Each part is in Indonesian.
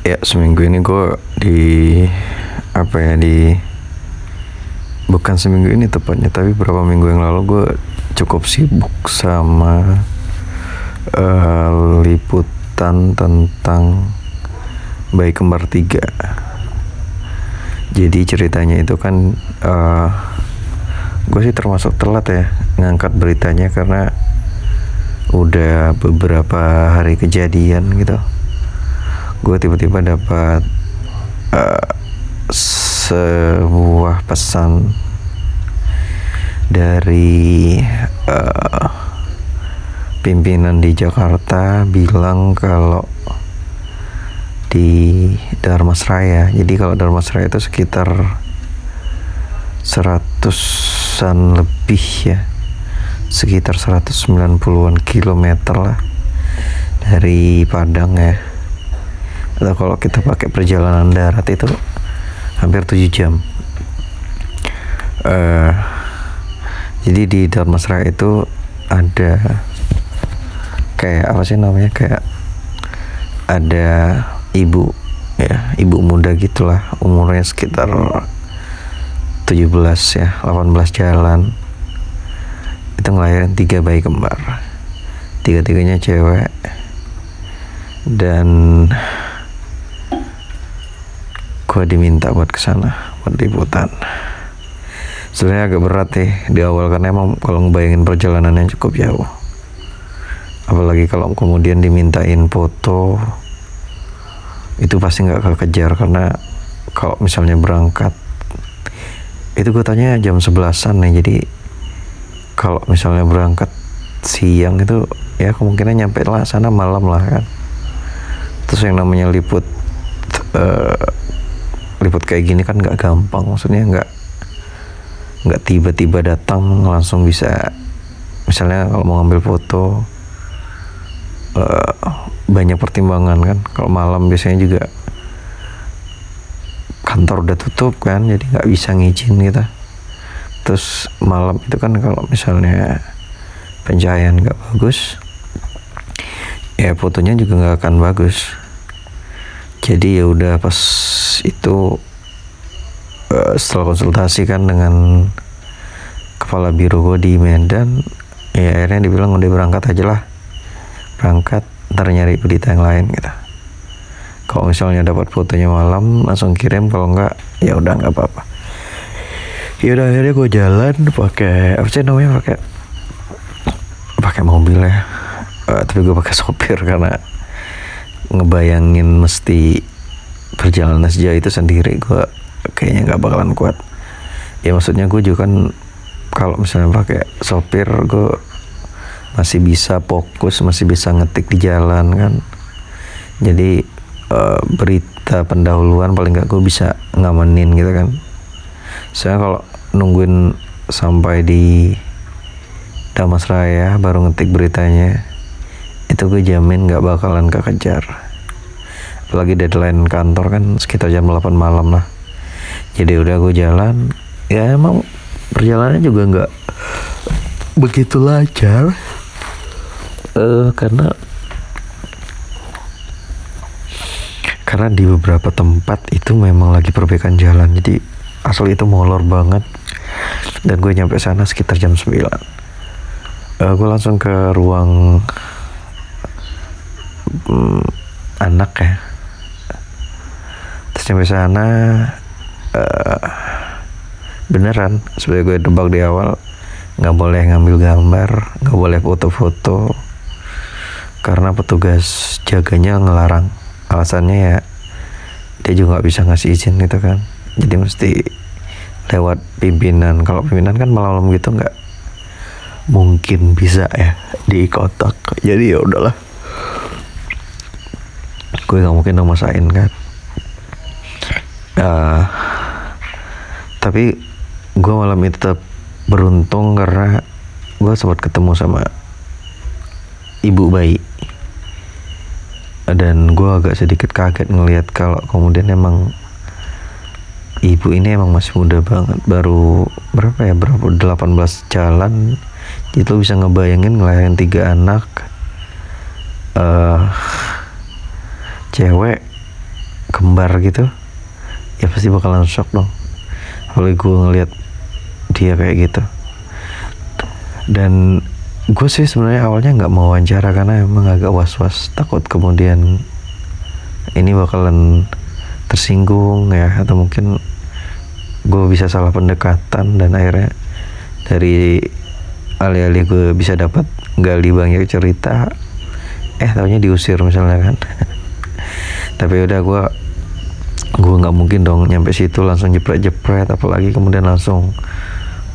ya seminggu ini gue di apa ya di bukan seminggu ini tepatnya tapi beberapa minggu yang lalu gue cukup sibuk sama uh, liputan tentang bayi kembar tiga. Jadi ceritanya itu kan uh, gue sih termasuk telat ya ngangkat beritanya karena udah beberapa hari kejadian gitu gue tiba-tiba dapat uh, sebuah pesan dari uh, pimpinan di Jakarta bilang kalau di Darmasraya jadi kalau Darmasraya itu sekitar seratusan lebih ya. Sekitar 190-an kilometer lah dari Padang ya atau kalau kita pakai perjalanan darat itu hampir 7 jam. Uh, jadi di Darmasraya itu ada kayak apa sih namanya kayak ada ibu ya ibu muda gitulah. Umurnya sekitar 17 ya 18 jalan. Itu ngelahirin tiga bayi kembar. Tiga-tiganya cewek. Dan gue diminta buat ke sana buat liputan. Sebenarnya agak berat ya di awal karena emang kalau ngebayangin perjalanannya cukup jauh. Apalagi kalau kemudian dimintain foto itu pasti nggak kekejar karena kalau misalnya berangkat itu gue tanya jam sebelasan nih jadi kalau misalnya berangkat siang itu ya kemungkinan nyampe lah sana malam lah kan. Terus yang namanya liput uh, liput kayak gini kan nggak gampang. Maksudnya nggak nggak tiba-tiba datang langsung bisa misalnya kalau mau ngambil foto uh, banyak pertimbangan kan. Kalau malam biasanya juga kantor udah tutup kan jadi nggak bisa ngizin gitu terus malam itu kan kalau misalnya pencahayaan nggak bagus ya fotonya juga nggak akan bagus jadi ya udah pas itu uh, setelah konsultasi kan dengan kepala biro gue di Medan ya akhirnya dibilang udah berangkat aja lah. Berangkat ntar nyari berita yang lain gitu. Kalau misalnya dapat fotonya malam langsung kirim. Kalau enggak ya udah nggak apa-apa. Ya udah akhirnya gue jalan pakai apa sih namanya pakai pakai mobil ya. Uh, tapi gue pakai sopir karena ngebayangin mesti perjalanan sejauh itu sendiri gue kayaknya nggak bakalan kuat. Ya maksudnya gue juga kan kalau misalnya pakai sopir gue masih bisa fokus masih bisa ngetik di jalan kan. Jadi uh, berita pendahuluan paling nggak gue bisa ngamenin gitu kan. Soalnya kalau nungguin sampai di Damas Raya baru ngetik beritanya itu gue jamin gak bakalan kekejar. Apalagi deadline kantor kan sekitar jam 8 malam lah. Jadi udah gue jalan ya emang perjalanannya juga nggak begitu lancar. Uh, karena karena di beberapa tempat itu memang lagi perbaikan jalan. Jadi asal itu molor banget. Dan gue nyampe sana sekitar jam 9 uh, gue langsung ke ruang um, anak ya. Terus sampai sana uh, beneran seperti gue debak di awal nggak boleh ngambil gambar nggak boleh foto-foto karena petugas jaganya ngelarang. Alasannya ya dia juga nggak bisa ngasih izin gitu kan. Jadi mesti lewat pimpinan. Kalau pimpinan kan malam-malam gitu nggak mungkin bisa ya di kotak. Jadi ya udahlah gue nggak mungkin nomasain kan? Uh, tapi gue malam itu tetap beruntung karena gue sempat ketemu sama ibu bayi. Dan gue agak sedikit kaget ngelihat kalau kemudian emang ibu ini emang masih muda banget. Baru berapa ya? Berapa? 18 jalan. Itu bisa ngebayangin ngelayain tiga anak. Uh, cewek kembar gitu ya pasti bakalan shock dong. Apalagi gue ngeliat dia kayak gitu. Dan gue sih sebenarnya awalnya nggak mau wawancara karena emang agak was-was. Takut kemudian ini bakalan tersinggung ya atau mungkin gue bisa salah pendekatan dan akhirnya dari alih-alih gue bisa dapat gali banyak cerita eh taunya diusir misalnya kan tapi udah gue gue nggak mungkin dong nyampe situ langsung jepret-jepret apalagi kemudian langsung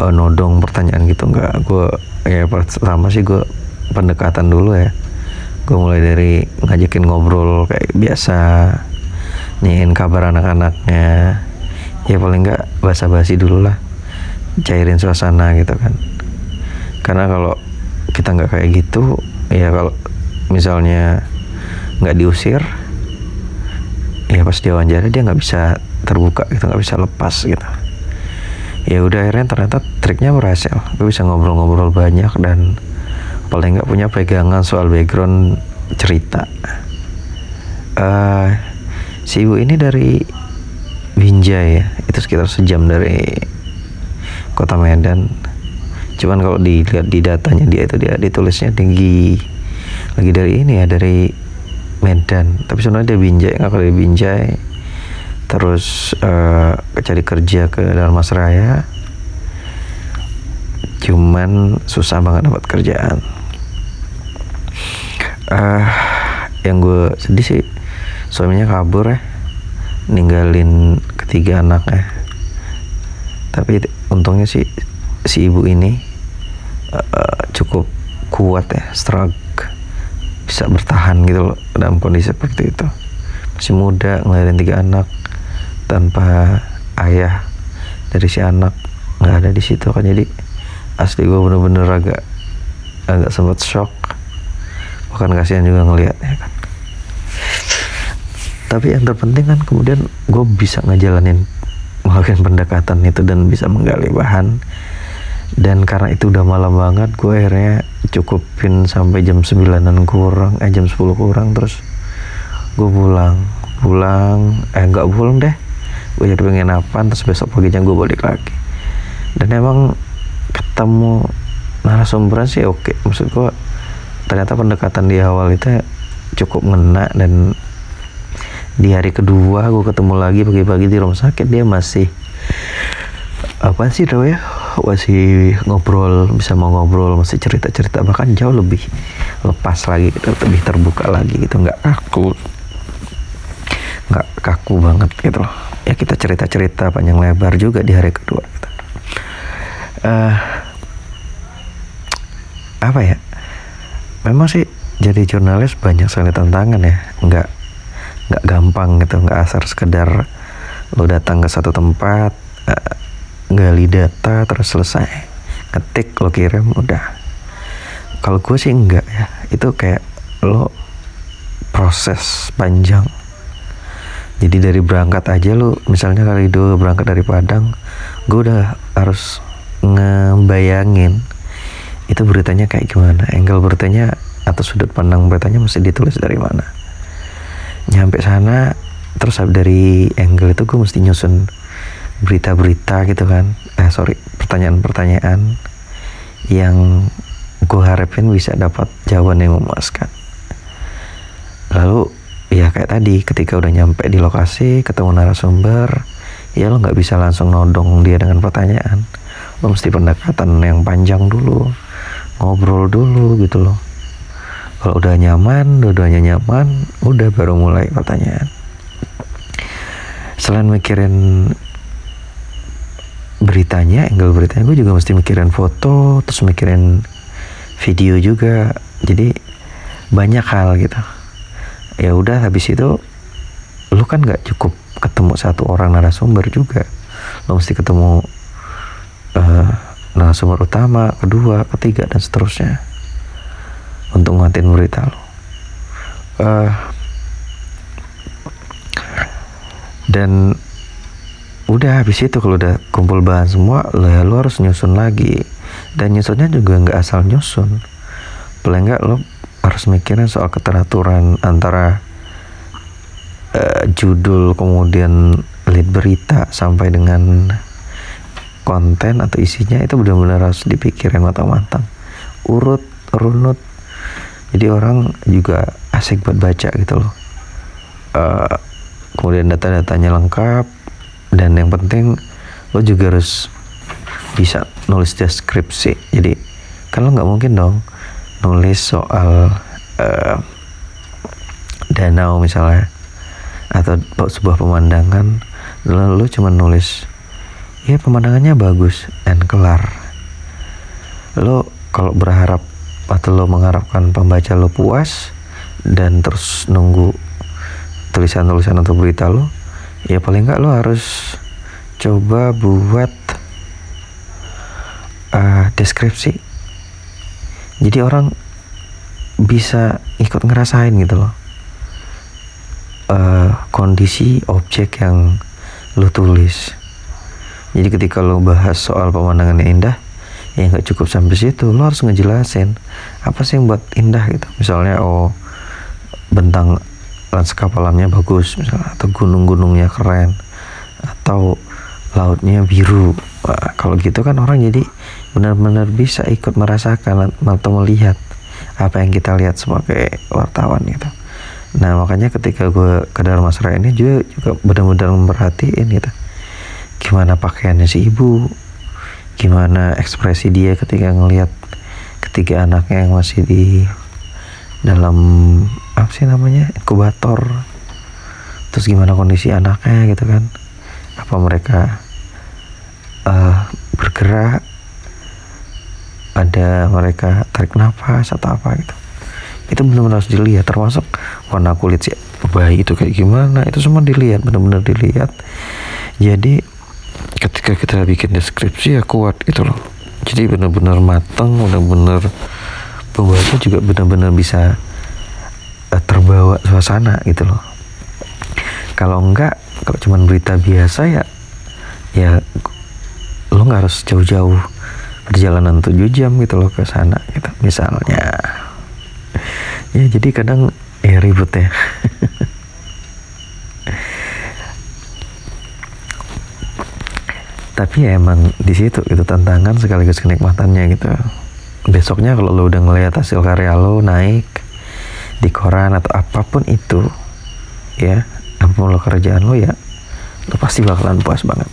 uh, nodong pertanyaan gitu. Nggak gue ya pertama sih gue pendekatan dulu ya. Gue mulai dari ngajakin ngobrol kayak biasa nyiin kabar anak-anaknya. Ya paling nggak basa-basi dulu lah cairin suasana gitu kan. Karena kalau kita nggak kayak gitu ya kalau misalnya nggak diusir ya pas dia wawancara dia nggak bisa terbuka gitu nggak bisa lepas gitu. Ya udah akhirnya ternyata triknya berhasil. Gue bisa ngobrol-ngobrol banyak dan paling nggak punya pegangan soal background cerita. Uh, si ibu ini dari Binjai ya itu sekitar sejam dari kota Medan. Cuman kalau dilihat di datanya dia itu dia ditulisnya tinggi lagi dari ini ya dari Medan. Tapi sebenarnya dia Binjai. Nggak dari Binjai. Terus uh, cari kerja ke Raya cuman susah banget dapat kerjaan. Uh, yang gue sedih sih suaminya kabur ya. Ninggalin ketiga anaknya. Tapi untungnya sih si ibu ini uh, cukup kuat ya strong bisa bertahan gitu loh dalam kondisi seperti itu. Masih muda ngelahirin tiga anak tanpa ayah dari si anak nggak ada di situ kan. Jadi asli gue bener-bener agak agak sempat shock. Bahkan kasihan juga ngelihatnya kan. Tapi yang terpenting kan kemudian gue bisa ngejalanin melakukan pendekatan itu dan bisa menggali bahan. Dan karena itu udah malam banget gue akhirnya cukupin sampai jam 9an kurang eh jam 10 kurang terus gue pulang. Pulang eh nggak pulang deh. Gue jadi pengen apa terus besok paginya gue balik lagi. Dan emang ketemu narasumber sih oke. Maksud gue ternyata pendekatan di awal itu cukup ngena dan di hari kedua gue ketemu lagi pagi-pagi di rumah sakit. Dia masih apa sih tau ya masih ngobrol bisa mau ngobrol masih cerita cerita bahkan jauh lebih lepas lagi lebih terbuka lagi gitu. Nggak kaku. Nggak kaku banget gitu loh. Ya kita cerita cerita panjang lebar juga di hari kedua gitu. uh, apa ya? Memang sih jadi jurnalis banyak sekali tantangan ya. Nggak nggak gampang gitu nggak asal sekedar lo datang ke satu tempat uh, gali data terus selesai. Ketik lo kirim udah. Kalau gue sih enggak ya. Itu kayak lo proses panjang. Jadi dari berangkat aja lo misalnya kali itu berangkat dari Padang gue udah harus ngebayangin itu beritanya kayak gimana. Angle beritanya atau sudut pandang beritanya mesti ditulis dari mana. Nyampe sana terus dari angle itu gue mesti nyusun berita-berita gitu kan. Eh sorry pertanyaan-pertanyaan yang gue harapin bisa dapat jawaban yang memuaskan. Lalu ya kayak tadi ketika udah nyampe di lokasi ketemu narasumber ya lo nggak bisa langsung nodong dia dengan pertanyaan. Lo mesti pendekatan yang panjang dulu ngobrol dulu gitu loh. Kalau udah nyaman dua-duanya nyaman udah baru mulai pertanyaan. Selain mikirin beritanya angle beritanya gue juga mesti mikirin foto terus mikirin video juga. Jadi banyak hal gitu. Ya udah habis itu lu kan nggak cukup ketemu satu orang narasumber juga. Lo mesti ketemu uh, narasumber utama kedua ketiga dan seterusnya untuk nguatin berita lo uh, dan udah habis itu kalau udah kumpul bahan semua lo ya lo harus nyusun lagi. Dan nyusunnya juga nggak asal nyusun. Paling nggak lo harus mikirin soal keteraturan antara uh, judul kemudian lead berita sampai dengan konten atau isinya itu benar-benar harus dipikirin matang-matang. Urut runut. Jadi orang juga asik buat baca gitu loh. Uh, kemudian data-datanya lengkap dan yang penting lo juga harus bisa nulis deskripsi jadi kan lo nggak mungkin dong nulis soal uh, danau misalnya atau sebuah pemandangan. Lo cuma nulis ya pemandangannya bagus dan kelar. Lo kalau berharap atau lo mengharapkan pembaca lo puas dan terus nunggu tulisan-tulisan atau berita lo ya paling nggak lo harus coba buat uh, deskripsi. Jadi orang bisa ikut ngerasain gitu loh. Uh, kondisi objek yang lo tulis. Jadi ketika lo bahas soal pemandangan yang indah ya nggak cukup sampai situ. Lo harus ngejelasin apa sih yang buat indah gitu. Misalnya oh bentang lanskap alamnya bagus misalnya atau gunung-gunungnya keren atau lautnya biru. Wah, kalau gitu kan orang jadi benar-benar bisa ikut merasakan atau melihat apa yang kita lihat sebagai wartawan gitu. Nah makanya ketika gue ke Darmasra ini juga juga benar-benar memperhatiin gitu. Gimana pakaiannya si ibu? Gimana ekspresi dia ketika ngelihat ketiga anaknya yang masih di dalam apa sih namanya? Inkubator. Terus gimana kondisi anaknya gitu kan? Apa mereka uh, bergerak? Ada mereka tarik nafas atau apa gitu? Itu benar-benar harus dilihat termasuk warna kulit si bayi itu kayak gimana. Itu semua dilihat benar-benar dilihat. Jadi ketika kita bikin deskripsi ya kuat gitu loh. Jadi benar-benar matang benar-benar pembaca juga benar-benar bisa terbawa suasana gitu loh. Kalau enggak kalau cuma berita biasa ya ya lo nggak harus jauh-jauh perjalanan 7 jam gitu loh ke sana gitu misalnya. Ya jadi kadang ya ribet ya. Tapi ya emang di situ itu tantangan sekaligus kenikmatannya gitu. Besoknya kalau lo udah ngeliat hasil karya lo naik di koran atau apa pun itu ya apa pun lo kerjaan lo ya lo pasti bakalan puas banget.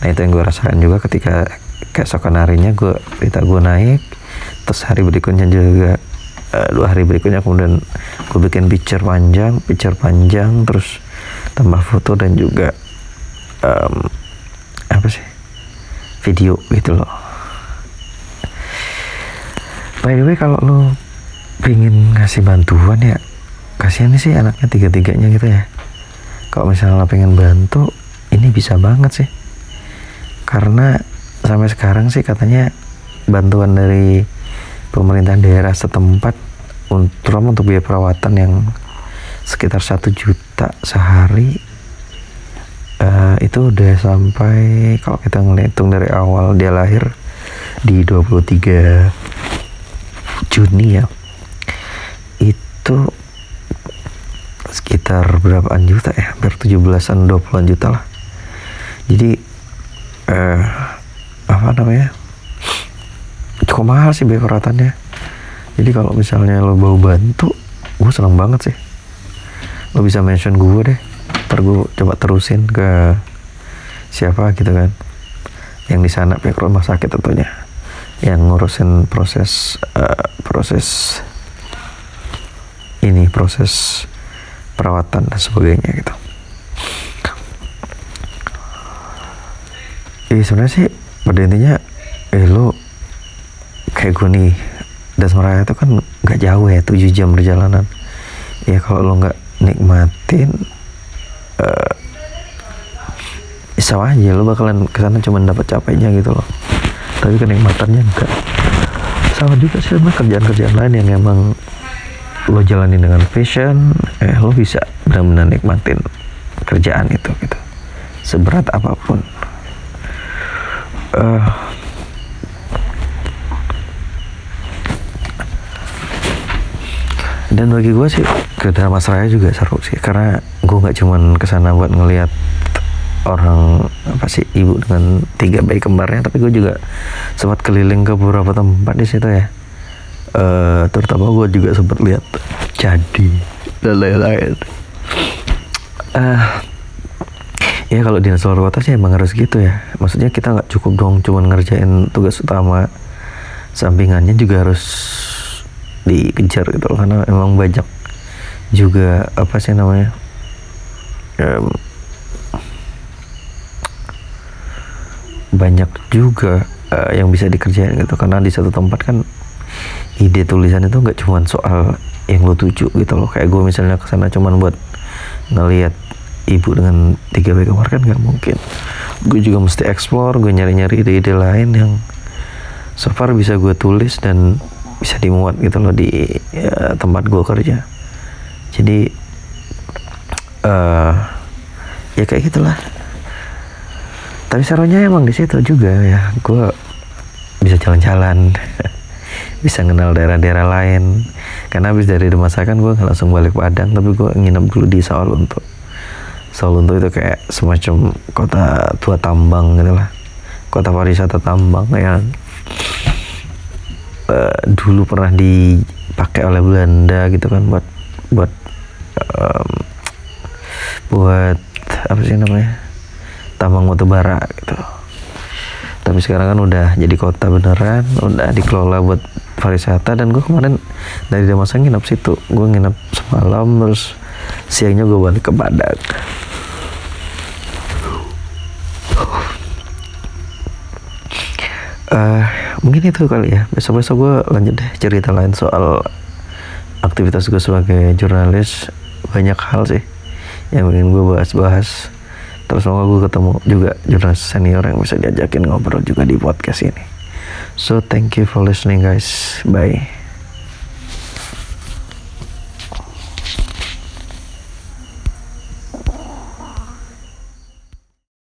Nah itu yang gue rasakan juga ketika keesokan harinya gue berita gue naik terus hari berikutnya juga uh, dua hari berikutnya kemudian gue bikin picture panjang picture panjang terus tambah foto dan juga um, apa sih video gitu loh. By the way kalau lo pingin ngasih bantuan ya. Kasihan sih anaknya tiga-tiganya gitu ya. Kalau misalnya pengen bantu ini bisa banget sih. Karena sampai sekarang sih katanya bantuan dari pemerintah daerah setempat untuk untuk biaya perawatan yang sekitar satu juta sehari uh, itu udah sampai kalau kita ngitung dari awal dia lahir di 23 Juni ya itu sekitar berapaan juta ya? Hampir 17an 20an juta lah. Jadi uh, apa namanya? Cukup mahal sih biaya perawatannya jadi kalau misalnya lo mau bantu gue seneng banget sih. Lo bisa mention gue deh. Ntar gue coba terusin ke siapa gitu kan. Yang di sana pihak rumah sakit tentunya. Yang ngurusin proses uh, proses ini proses perawatan dan sebagainya gitu. Eh sebenarnya sih pada intinya eh lo kayak gue nih Dasmeraya itu kan nggak jauh ya 7 jam perjalanan ya kalau lo nggak nikmatin uh, sama aja lo bakalan ke sana cuma dapat capeknya gitu loh tapi kenikmatannya enggak sama juga sih sama kerjaan-kerjaan lain yang emang lo jalani dengan passion eh lo bisa benar-benar nikmatin kerjaan itu gitu. Seberat apa pun. Uh, dan bagi gue sih ke drama seraya juga seru sih. Karena gue nggak cuman ke sana buat ngelihat orang apa sih ibu dengan tiga bayi kembarnya tapi gue juga sempat keliling ke beberapa tempat di situ ya uh, terutama gue juga sempat lihat jadi dan lain-lain uh, ya kalau di luar kota sih emang harus gitu ya. Maksudnya kita nggak cukup dong cuman ngerjain tugas utama. Sampingannya juga harus dikejar gitu karena emang banyak juga apa sih namanya um, banyak juga uh, yang bisa dikerjain gitu. Karena di satu tempat kan ide tulisan itu nggak cuma soal yang lo tuju gitu loh. Kayak gue misalnya ke sana cuman buat ngelihat ibu dengan tiga bayi kamar kan nggak mungkin. Gue juga mesti explore gue nyari-nyari ide-ide lain yang so far bisa gue tulis dan bisa dimuat gitu loh di ya, tempat gue kerja. Jadi uh, ya kayak gitulah. Tapi serunya emang di situ juga ya. Gue bisa jalan-jalan bisa kenal daerah-daerah lain. Karena habis dari rumah saya kan gue langsung balik Padang tapi gue nginep dulu di Solo untuk Solo untuk itu kayak semacam kota tua tambang gitu lah. Kota pariwisata tambang yang uh, dulu pernah dipakai oleh Belanda gitu kan buat buat um, buat apa sih namanya? Tambang batu bara gitu. Tapi sekarang kan udah jadi kota beneran udah dikelola buat pariwisata dan gue kemarin dari Damasak nginep situ. Gue nginep semalam terus siangnya gue balik ke Padang. Uh, mungkin itu kali ya. Besok-besok gue lanjut deh cerita lain soal aktivitas gue sebagai jurnalis. Banyak hal sih yang ingin gue bahas-bahas. Terus semoga gue ketemu juga jurnalis senior yang bisa diajakin ngobrol juga di podcast ini so thank you for listening guys. Bye